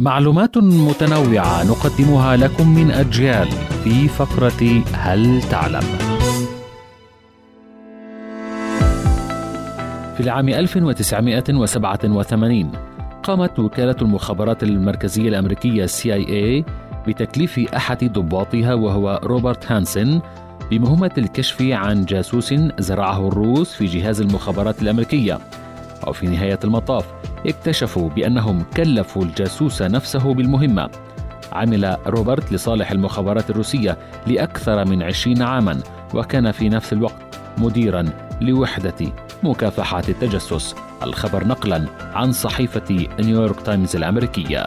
معلومات متنوعة نقدمها لكم من أجيال في فقرة هل تعلم؟ في العام 1987 قامت وكالة المخابرات المركزية الأمريكية CIA بتكليف أحد ضباطها وهو روبرت هانسن بمهمة الكشف عن جاسوس زرعه الروس في جهاز المخابرات الأمريكية وفي نهاية المطاف اكتشفوا بأنهم كلفوا الجاسوس نفسه بالمهمة. عمل روبرت لصالح المخابرات الروسية لأكثر من عشرين عاما وكان في نفس الوقت مديرا لوحدة مكافحات التجسس. الخبر نقلا عن صحيفة نيويورك تايمز الأمريكية.